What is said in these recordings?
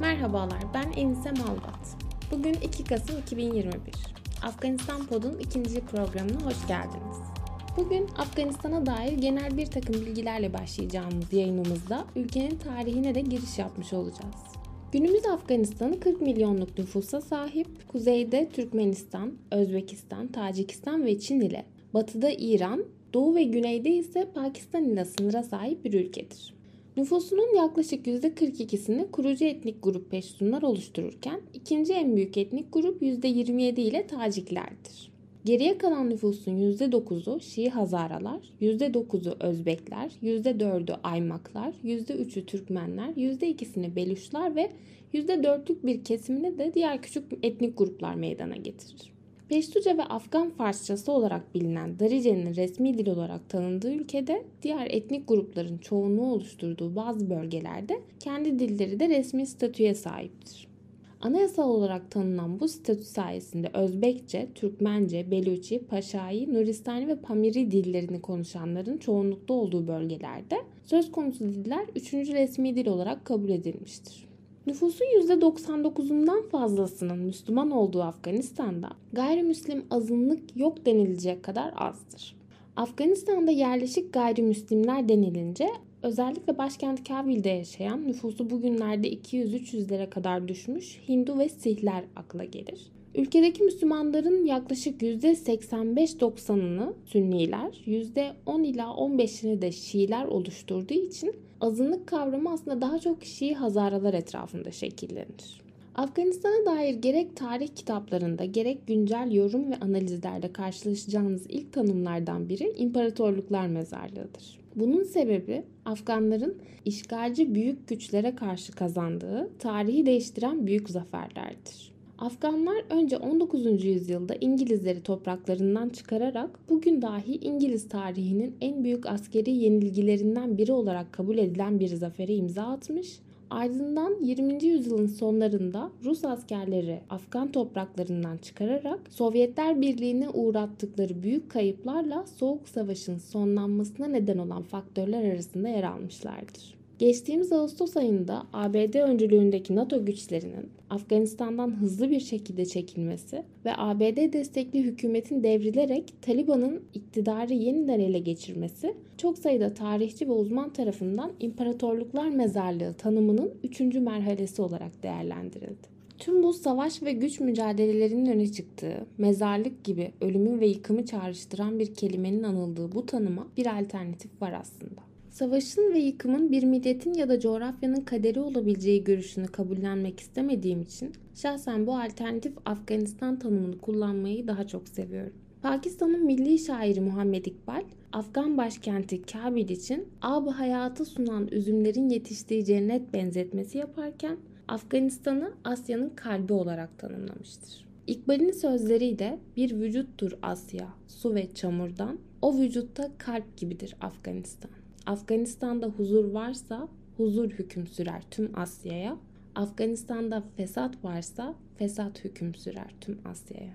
Merhabalar, ben Enise Malbat. Bugün 2 Kasım 2021. Afganistan Pod'un ikinci programına hoş geldiniz. Bugün Afganistan'a dair genel bir takım bilgilerle başlayacağımız yayınımızda ülkenin tarihine de giriş yapmış olacağız. Günümüz Afganistan'ı 40 milyonluk nüfusa sahip, kuzeyde Türkmenistan, Özbekistan, Tacikistan ve Çin ile, batıda İran, doğu ve güneyde ise Pakistan ile sınıra sahip bir ülkedir. Nüfusunun yaklaşık %42'sini kurucu etnik grup Peştunlar oluştururken ikinci en büyük etnik grup %27 ile Taciklerdir. Geriye kalan nüfusun %9'u Şii Hazaralar, %9'u Özbekler, %4'ü Aymaklar, %3'ü Türkmenler, %2'sini Beluşlar ve %4'lük bir kesimini de diğer küçük etnik gruplar meydana getirir. Peştuca ve Afgan Farsçası olarak bilinen Darice'nin resmi dil olarak tanındığı ülkede diğer etnik grupların çoğunluğu oluşturduğu bazı bölgelerde kendi dilleri de resmi statüye sahiptir. Anayasal olarak tanınan bu statü sayesinde Özbekçe, Türkmence, Beluçi, Paşai, Nuristani ve Pamiri dillerini konuşanların çoğunlukta olduğu bölgelerde söz konusu diller 3. resmi dil olarak kabul edilmiştir. Nüfusun %99'undan fazlasının Müslüman olduğu Afganistan'da gayrimüslim azınlık yok denilecek kadar azdır. Afganistan'da yerleşik gayrimüslimler denilince özellikle başkent Kabil'de yaşayan nüfusu bugünlerde 200-300'lere kadar düşmüş Hindu ve Sihler akla gelir. Ülkedeki Müslümanların yaklaşık %85-90'ını Sünniler, %10 ila 15'ini de Şiiler oluşturduğu için azınlık kavramı aslında daha çok Şii Hazaralar etrafında şekillenir. Afganistan'a dair gerek tarih kitaplarında gerek güncel yorum ve analizlerde karşılaşacağınız ilk tanımlardan biri imparatorluklar mezarlığıdır. Bunun sebebi Afganların işgalci büyük güçlere karşı kazandığı tarihi değiştiren büyük zaferlerdir. Afganlar önce 19. yüzyılda İngilizleri topraklarından çıkararak bugün dahi İngiliz tarihinin en büyük askeri yenilgilerinden biri olarak kabul edilen bir zafere imza atmış. Ardından 20. yüzyılın sonlarında Rus askerleri Afgan topraklarından çıkararak Sovyetler Birliği'ne uğrattıkları büyük kayıplarla Soğuk Savaş'ın sonlanmasına neden olan faktörler arasında yer almışlardır. Geçtiğimiz Ağustos ayında ABD öncülüğündeki NATO güçlerinin Afganistan'dan hızlı bir şekilde çekilmesi ve ABD destekli hükümetin devrilerek Taliban'ın iktidarı yeniden ele geçirmesi çok sayıda tarihçi ve uzman tarafından imparatorluklar mezarlığı tanımının 3. merhalesi olarak değerlendirildi. Tüm bu savaş ve güç mücadelelerinin öne çıktığı, mezarlık gibi ölümü ve yıkımı çağrıştıran bir kelimenin anıldığı bu tanıma bir alternatif var aslında. Savaşın ve yıkımın bir milletin ya da coğrafyanın kaderi olabileceği görüşünü kabullenmek istemediğim için şahsen bu alternatif Afganistan tanımını kullanmayı daha çok seviyorum. Pakistan'ın milli şairi Muhammed İkbal, Afgan başkenti Kabil için ab hayatı sunan üzümlerin yetiştiği cennet benzetmesi yaparken Afganistan'ı Asya'nın kalbi olarak tanımlamıştır. İkbal'in sözleriyle bir vücuttur Asya, su ve çamurdan, o vücutta kalp gibidir Afganistan. Afganistan'da huzur varsa huzur hüküm sürer tüm Asya'ya. Afganistan'da fesat varsa fesat hüküm sürer tüm Asya'ya.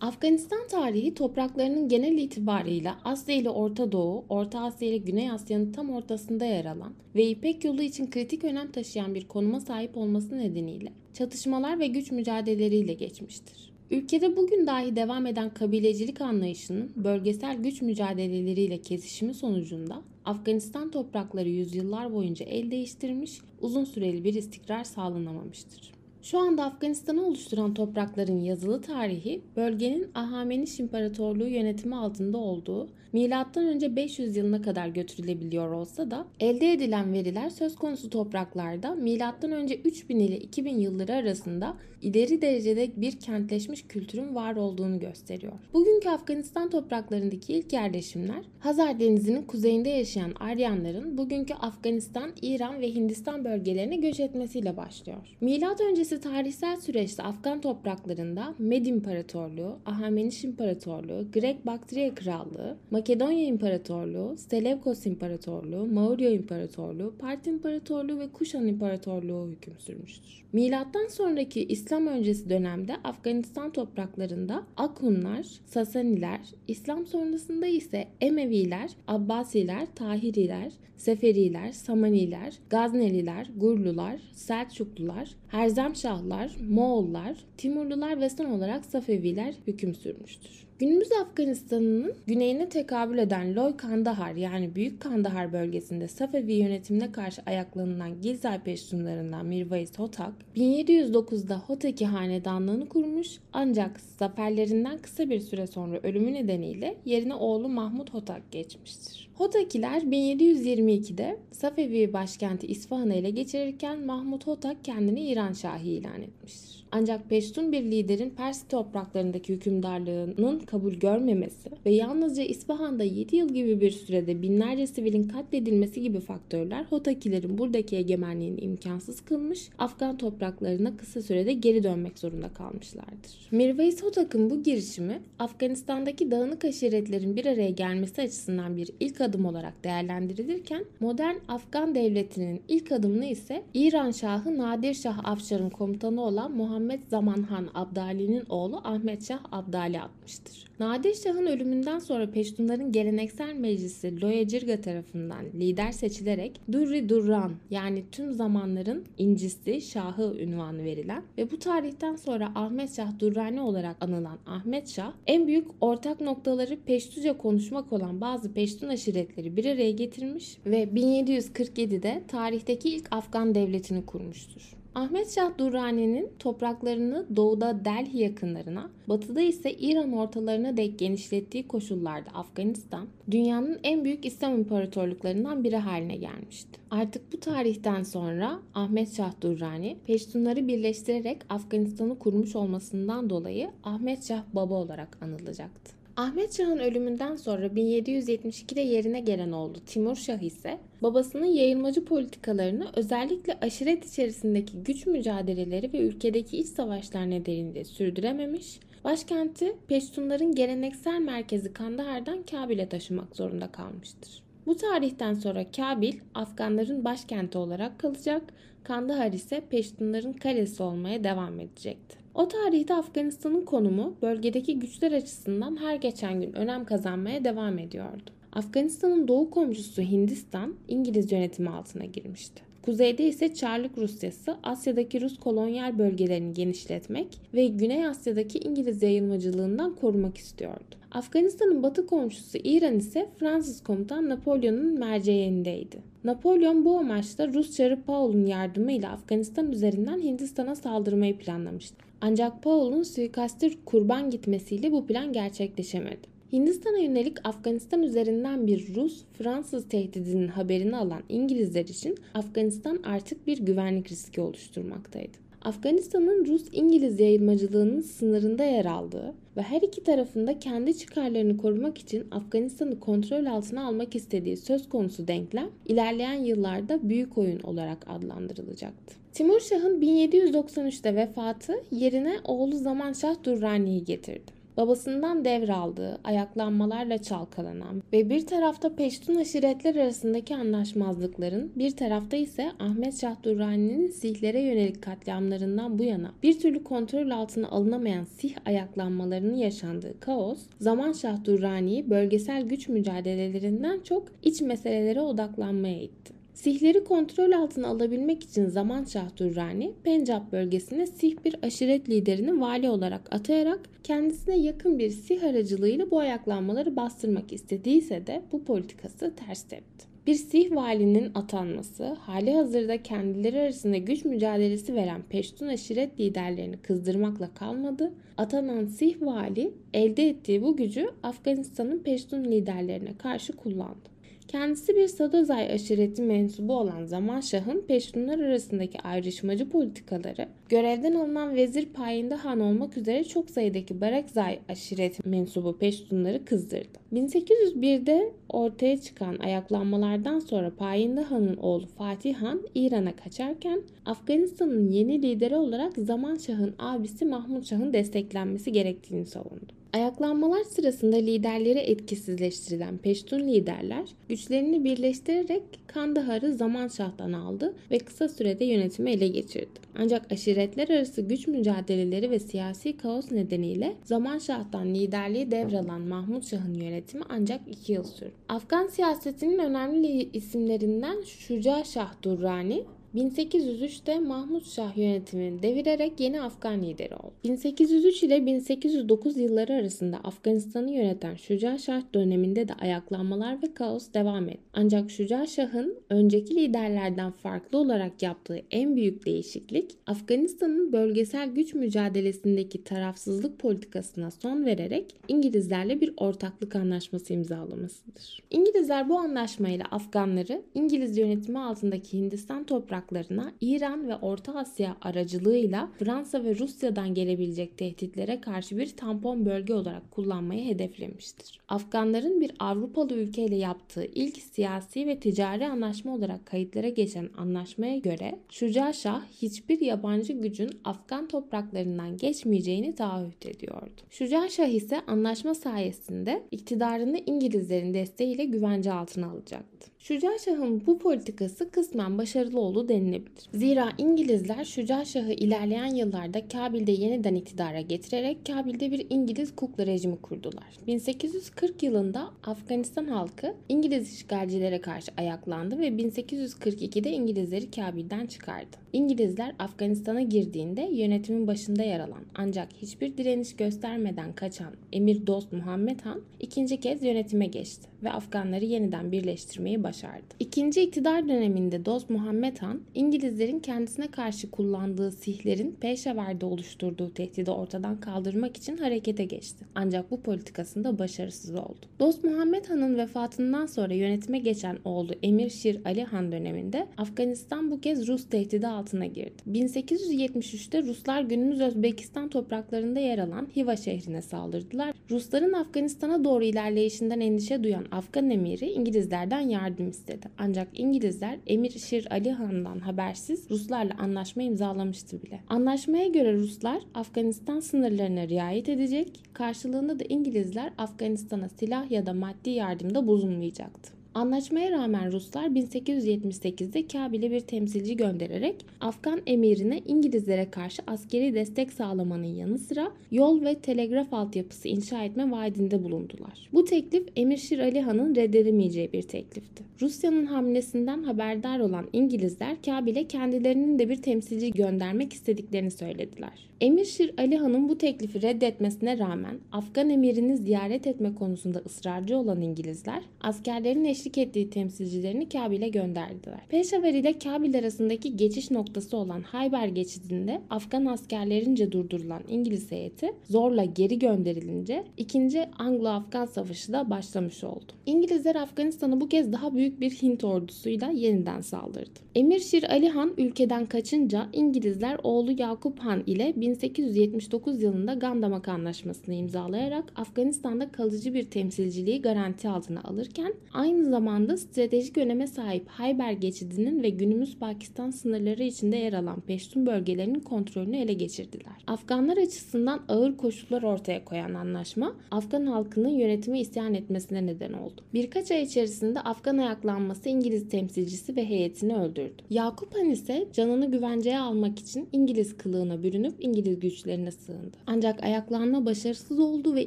Afganistan tarihi topraklarının genel itibarıyla Asya ile Orta Doğu, Orta Asya ile Güney Asya'nın tam ortasında yer alan ve İpek yolu için kritik önem taşıyan bir konuma sahip olması nedeniyle çatışmalar ve güç mücadeleleriyle geçmiştir. Ülkede bugün dahi devam eden kabilecilik anlayışının bölgesel güç mücadeleleriyle kesişimi sonucunda Afganistan toprakları yüzyıllar boyunca el değiştirmiş, uzun süreli bir istikrar sağlanamamıştır. Şu anda Afganistan'ı oluşturan toprakların yazılı tarihi bölgenin Ahameniş İmparatorluğu yönetimi altında olduğu M.Ö. 500 yılına kadar götürülebiliyor olsa da elde edilen veriler söz konusu topraklarda M.Ö. 3000 ile 2000 yılları arasında ileri derecede bir kentleşmiş kültürün var olduğunu gösteriyor. Bugünkü Afganistan topraklarındaki ilk yerleşimler Hazar Denizi'nin kuzeyinde yaşayan Aryanların bugünkü Afganistan, İran ve Hindistan bölgelerine göç etmesiyle başlıyor. Milat öncesi öncesi tarihsel süreçte Afgan topraklarında Med İmparatorluğu, Ahameniş İmparatorluğu, Grek Baktriya Krallığı, Makedonya İmparatorluğu, Selevkos İmparatorluğu, Maurya İmparatorluğu, Part İmparatorluğu ve Kuşan İmparatorluğu hüküm sürmüştür. Milattan sonraki İslam öncesi dönemde Afganistan topraklarında Akunlar, Sasaniler, İslam sonrasında ise Emeviler, Abbasiler, Tahiriler, Seferiler, Samaniler, Gazneliler, Gurlular, Selçuklular, Herzemşahlar, Moğollar, Timurlular ve son olarak Safeviler hüküm sürmüştür. Günümüz Afganistan'ın güneyine tekabül eden Loy Kandahar yani Büyük Kandahar bölgesinde Safevi yönetimine karşı ayaklanılan Gilzay Peştunlarından Mirvais Hotak, 1709'da Hotaki hanedanlığını kurmuş ancak zaferlerinden kısa bir süre sonra ölümü nedeniyle yerine oğlu Mahmut Hotak geçmiştir. Hotakiler 1722'de Safevi başkenti İsfahan'ı ele geçirirken Mahmut Hotak kendini İran Şahı ilan etmiştir. Ancak Peştun bir liderin Pers topraklarındaki hükümdarlığının kabul görmemesi ve yalnızca İsfahan'da 7 yıl gibi bir sürede binlerce sivilin katledilmesi gibi faktörler Hotakilerin buradaki egemenliğini imkansız kılmış, Afgan topraklarına kısa sürede geri dönmek zorunda kalmışlardır. Mirvais Hotak'ın bu girişimi Afganistan'daki dağınık aşiretlerin bir araya gelmesi açısından bir ilk adım olarak değerlendirilirken modern Afgan devletinin ilk adımını ise İran Şahı Nadir Şah Afşar'ın komutanı olan Muhammed Zaman Han Abdali'nin oğlu Ahmet Şah Abdali atmıştır. Nadir Şah'ın ölümünden sonra Peştunların geleneksel meclisi Loya Cirga tarafından lider seçilerek Durri Durran yani tüm zamanların incisi Şahı ünvanı verilen ve bu tarihten sonra Ahmet Şah Durrani olarak anılan Ahmet Şah en büyük ortak noktaları Peştuca konuşmak olan bazı Peştun aşiretleri bir araya getirmiş ve 1747'de tarihteki ilk Afgan devletini kurmuştur. Ahmet Şah Durrani'nin topraklarını doğuda Delhi yakınlarına, batıda ise İran ortalarına dek genişlettiği koşullarda Afganistan, dünyanın en büyük İslam imparatorluklarından biri haline gelmişti. Artık bu tarihten sonra Ahmet Şah Durrani, Peştunları birleştirerek Afganistan'ı kurmuş olmasından dolayı Ahmet Şah Baba olarak anılacaktı. Ahmet Şah'ın ölümünden sonra 1772'de yerine gelen oğlu Timur Şah ise babasının yayılmacı politikalarını özellikle aşiret içerisindeki güç mücadeleleri ve ülkedeki iç savaşlar nedeniyle sürdürememiş, başkenti Peştunların geleneksel merkezi Kandahar'dan Kabil'e taşımak zorunda kalmıştır. Bu tarihten sonra Kabil Afganların başkenti olarak kalacak, Kandahar ise Peştunların kalesi olmaya devam edecekti. O tarihte Afganistan'ın konumu bölgedeki güçler açısından her geçen gün önem kazanmaya devam ediyordu. Afganistan'ın doğu komşusu Hindistan İngiliz yönetimi altına girmişti. Kuzeyde ise Çarlık Rusyası Asya'daki Rus kolonyal bölgelerini genişletmek ve Güney Asya'daki İngiliz yayılmacılığından korumak istiyordu. Afganistan'ın batı komşusu İran ise Fransız komutan Napolyon'un merceğindeydi. Napolyon bu amaçla Rus Çarı Paul'un yardımıyla Afganistan üzerinden Hindistan'a saldırmayı planlamıştı. Ancak Paul'un suikastır kurban gitmesiyle bu plan gerçekleşemedi. Hindistan'a yönelik Afganistan üzerinden bir Rus-Fransız tehdidinin haberini alan İngilizler için Afganistan artık bir güvenlik riski oluşturmaktaydı. Afganistan'ın Rus-İngiliz yayılmacılığının sınırında yer aldığı ve her iki tarafında kendi çıkarlarını korumak için Afganistan'ı kontrol altına almak istediği söz konusu denklem ilerleyen yıllarda büyük oyun olarak adlandırılacaktı. Timur Şah'ın 1793'te vefatı yerine oğlu Zaman Şah Durrani'yi getirdi babasından devraldığı, ayaklanmalarla çalkalanan ve bir tarafta Peştun aşiretler arasındaki anlaşmazlıkların, bir tarafta ise Ahmet Şah Durrani'nin Sihlere yönelik katliamlarından bu yana bir türlü kontrol altına alınamayan Sih ayaklanmalarının yaşandığı kaos, Zaman Şah Durrani'yi bölgesel güç mücadelelerinden çok iç meselelere odaklanmaya itti. Sihleri kontrol altına alabilmek için Zaman Şah Durrani, Pencap bölgesine Sih bir aşiret liderini vali olarak atayarak kendisine yakın bir Sih aracılığıyla bu ayaklanmaları bastırmak istediyse de bu politikası ters tepti. Bir Sih valinin atanması, hali hazırda kendileri arasında güç mücadelesi veren Peştun aşiret liderlerini kızdırmakla kalmadı. Atanan Sih vali elde ettiği bu gücü Afganistan'ın Peştun liderlerine karşı kullandı. Kendisi bir Sadozay aşireti mensubu olan Zaman Şah'ın Peştunlar arasındaki ayrışmacı politikaları, görevden alınan vezir payında han olmak üzere çok sayıdaki Barakzay aşireti mensubu Peştunları kızdırdı. 1801'de ortaya çıkan ayaklanmalardan sonra Payında Han'ın oğlu Fatih Han İran'a kaçarken Afganistan'ın yeni lideri olarak Zaman Şah'ın abisi Mahmud Şah'ın desteklenmesi gerektiğini savundu. Ayaklanmalar sırasında liderleri etkisizleştirilen Peştun liderler güçlerini birleştirerek Kandahar'ı Zaman Şah'tan aldı ve kısa sürede yönetimi ele geçirdi. Ancak aşiretler arası güç mücadeleleri ve siyasi kaos nedeniyle Zaman Şah'tan liderliği devralan Mahmud Şah'ın yönetimi ancak 2 yıl sürdü. Afgan siyasetinin önemli isimlerinden Şuca Şah Durrani 1803'te Mahmud Şah yönetimini devirerek yeni Afgan lideri oldu. 1803 ile 1809 yılları arasında Afganistan'ı yöneten Şuca Şah döneminde de ayaklanmalar ve kaos devam etti. Ancak Şuca Şah'ın önceki liderlerden farklı olarak yaptığı en büyük değişiklik Afganistan'ın bölgesel güç mücadelesindeki tarafsızlık politikasına son vererek İngilizlerle bir ortaklık anlaşması imzalamasıdır. İngilizler bu anlaşmayla Afganları İngiliz yönetimi altındaki Hindistan topraklarına topraklarına İran ve Orta Asya aracılığıyla Fransa ve Rusya'dan gelebilecek tehditlere karşı bir tampon bölge olarak kullanmayı hedeflemiştir. Afganların bir Avrupalı ülkeyle yaptığı ilk siyasi ve ticari anlaşma olarak kayıtlara geçen anlaşmaya göre Şuca Şah hiçbir yabancı gücün Afgan topraklarından geçmeyeceğini taahhüt ediyordu. Şuca Şah ise anlaşma sayesinde iktidarını İngilizlerin desteğiyle güvence altına alacaktı. Şuca Şah'ın bu politikası kısmen başarılı olduğu denilebilir. Zira İngilizler Şuca Şah'ı ilerleyen yıllarda Kabil'de yeniden iktidara getirerek Kabil'de bir İngiliz kukla rejimi kurdular. 1840 yılında Afganistan halkı İngiliz işgalcilere karşı ayaklandı ve 1842'de İngilizleri Kabil'den çıkardı. İngilizler Afganistan'a girdiğinde yönetimin başında yer alan ancak hiçbir direniş göstermeden kaçan Emir Dost Muhammed Han ikinci kez yönetime geçti ve Afganları yeniden birleştirmeyi başardı. İkinci iktidar döneminde Dost Muhammed Han, İngilizlerin kendisine karşı kullandığı sihlerin Peşaver'de oluşturduğu tehdidi ortadan kaldırmak için harekete geçti. Ancak bu politikasında başarısız oldu. Dost Muhammed Han'ın vefatından sonra yönetime geçen oğlu Emir Şir Ali Han döneminde Afganistan bu kez Rus tehdidi altına girdi. 1873'te Ruslar günümüz Özbekistan topraklarında yer alan Hiva şehrine saldırdılar. Rusların Afganistan'a doğru ilerleyişinden endişe duyan Afgan emiri İngilizlerden yardım istedi. Ancak İngilizler Emir Şir Ali Han'dan habersiz Ruslarla anlaşma imzalamıştı bile. Anlaşmaya göre Ruslar Afganistan sınırlarına riayet edecek, karşılığında da İngilizler Afganistan'a silah ya da maddi yardımda bulunmayacaktı. Anlaşmaya rağmen Ruslar 1878'de Kabil'e bir temsilci göndererek Afgan emirine İngilizlere karşı askeri destek sağlamanın yanı sıra yol ve telegraf altyapısı inşa etme vaadinde bulundular. Bu teklif Emir Şir Ali Han'ın reddedemeyeceği bir teklifti. Rusya'nın hamlesinden haberdar olan İngilizler Kabil'e kendilerinin de bir temsilci göndermek istediklerini söylediler. Emir Şir Ali Han'ın bu teklifi reddetmesine rağmen Afgan emirini ziyaret etme konusunda ısrarcı olan İngilizler askerlerin eşlik ettiği temsilcilerini Kabil'e gönderdiler. Peşaver ile Kabil arasındaki geçiş noktası olan Hayber geçidinde Afgan askerlerince durdurulan İngiliz heyeti zorla geri gönderilince 2. Anglo-Afgan Savaşı da başlamış oldu. İngilizler Afganistan'a bu kez daha büyük bir Hint ordusuyla yeniden saldırdı. Emir Şir Ali Han ülkeden kaçınca İngilizler oğlu Yakup Han ile 1879 yılında Gandamak Anlaşması'nı imzalayarak Afganistan'da kalıcı bir temsilciliği garanti altına alırken aynı zamanda stratejik öneme sahip Hayber geçidinin ve günümüz Pakistan sınırları içinde yer alan Peştun bölgelerinin kontrolünü ele geçirdiler. Afganlar açısından ağır koşullar ortaya koyan anlaşma Afgan halkının yönetimi isyan etmesine neden oldu. Birkaç ay içerisinde Afgan ayaklanması İngiliz temsilcisi ve heyetini öldürdü. Yakup Han ise canını güvenceye almak için İngiliz kılığına bürünüp İngiliz güçlerine sığındı. Ancak ayaklanma başarısız oldu ve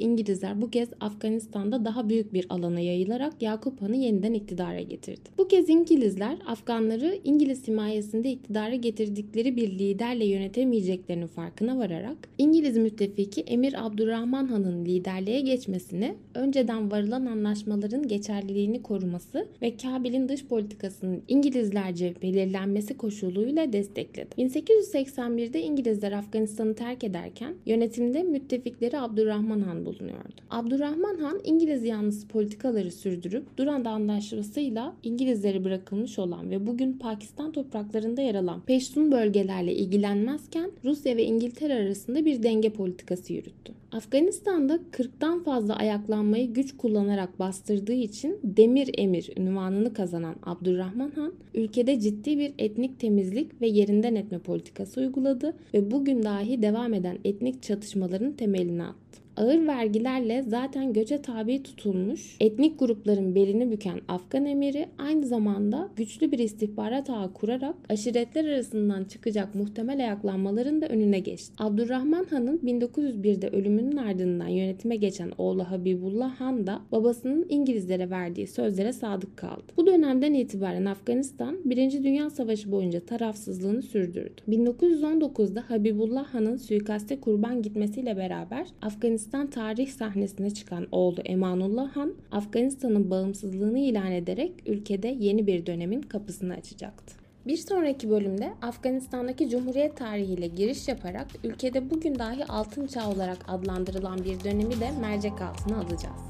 İngilizler bu kez Afganistan'da daha büyük bir alana yayılarak Yakup Han'ı yeniden iktidara getirdi. Bu kez İngilizler Afganları İngiliz himayesinde iktidara getirdikleri bir liderle yönetemeyeceklerinin farkına vararak İngiliz müttefiki Emir Abdurrahman Han'ın liderliğe geçmesini, önceden varılan anlaşmaların geçerliliğini koruması ve Kabil'in dış politikasının İngilizlerce belirlenmesi koşuluyla destekledi. 1881'de İngilizler Afganistan'ı terk ederken yönetimde müttefikleri Abdurrahman Han bulunuyordu. Abdurrahman Han İngiliz yanlısı politikaları sürdürüp Duran vatandaşlığıyla İngilizlere bırakılmış olan ve bugün Pakistan topraklarında yer alan Peştun bölgelerle ilgilenmezken Rusya ve İngiltere arasında bir denge politikası yürüttü. Afganistan'da 40'tan fazla ayaklanmayı güç kullanarak bastırdığı için Demir Emir ünvanını kazanan Abdurrahman Han, ülkede ciddi bir etnik temizlik ve yerinden etme politikası uyguladı ve bugün dahi devam eden etnik çatışmaların temelini attı ağır vergilerle zaten göçe tabi tutulmuş etnik grupların belini büken Afgan emiri aynı zamanda güçlü bir istihbarat ağı kurarak aşiretler arasından çıkacak muhtemel ayaklanmaların da önüne geçti. Abdurrahman Han'ın 1901'de ölümünün ardından yönetime geçen oğlu Habibullah Han da babasının İngilizlere verdiği sözlere sadık kaldı. Bu dönemden itibaren Afganistan 1. Dünya Savaşı boyunca tarafsızlığını sürdürdü. 1919'da Habibullah Han'ın suikaste kurban gitmesiyle beraber Afganistan Afganistan tarih sahnesine çıkan oğlu Emanullah Han, Afganistan'ın bağımsızlığını ilan ederek ülkede yeni bir dönemin kapısını açacaktı. Bir sonraki bölümde Afganistan'daki Cumhuriyet tarihiyle giriş yaparak ülkede bugün dahi altın çağ olarak adlandırılan bir dönemi de mercek altına alacağız.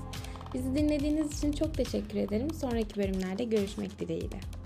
Bizi dinlediğiniz için çok teşekkür ederim. Sonraki bölümlerde görüşmek dileğiyle.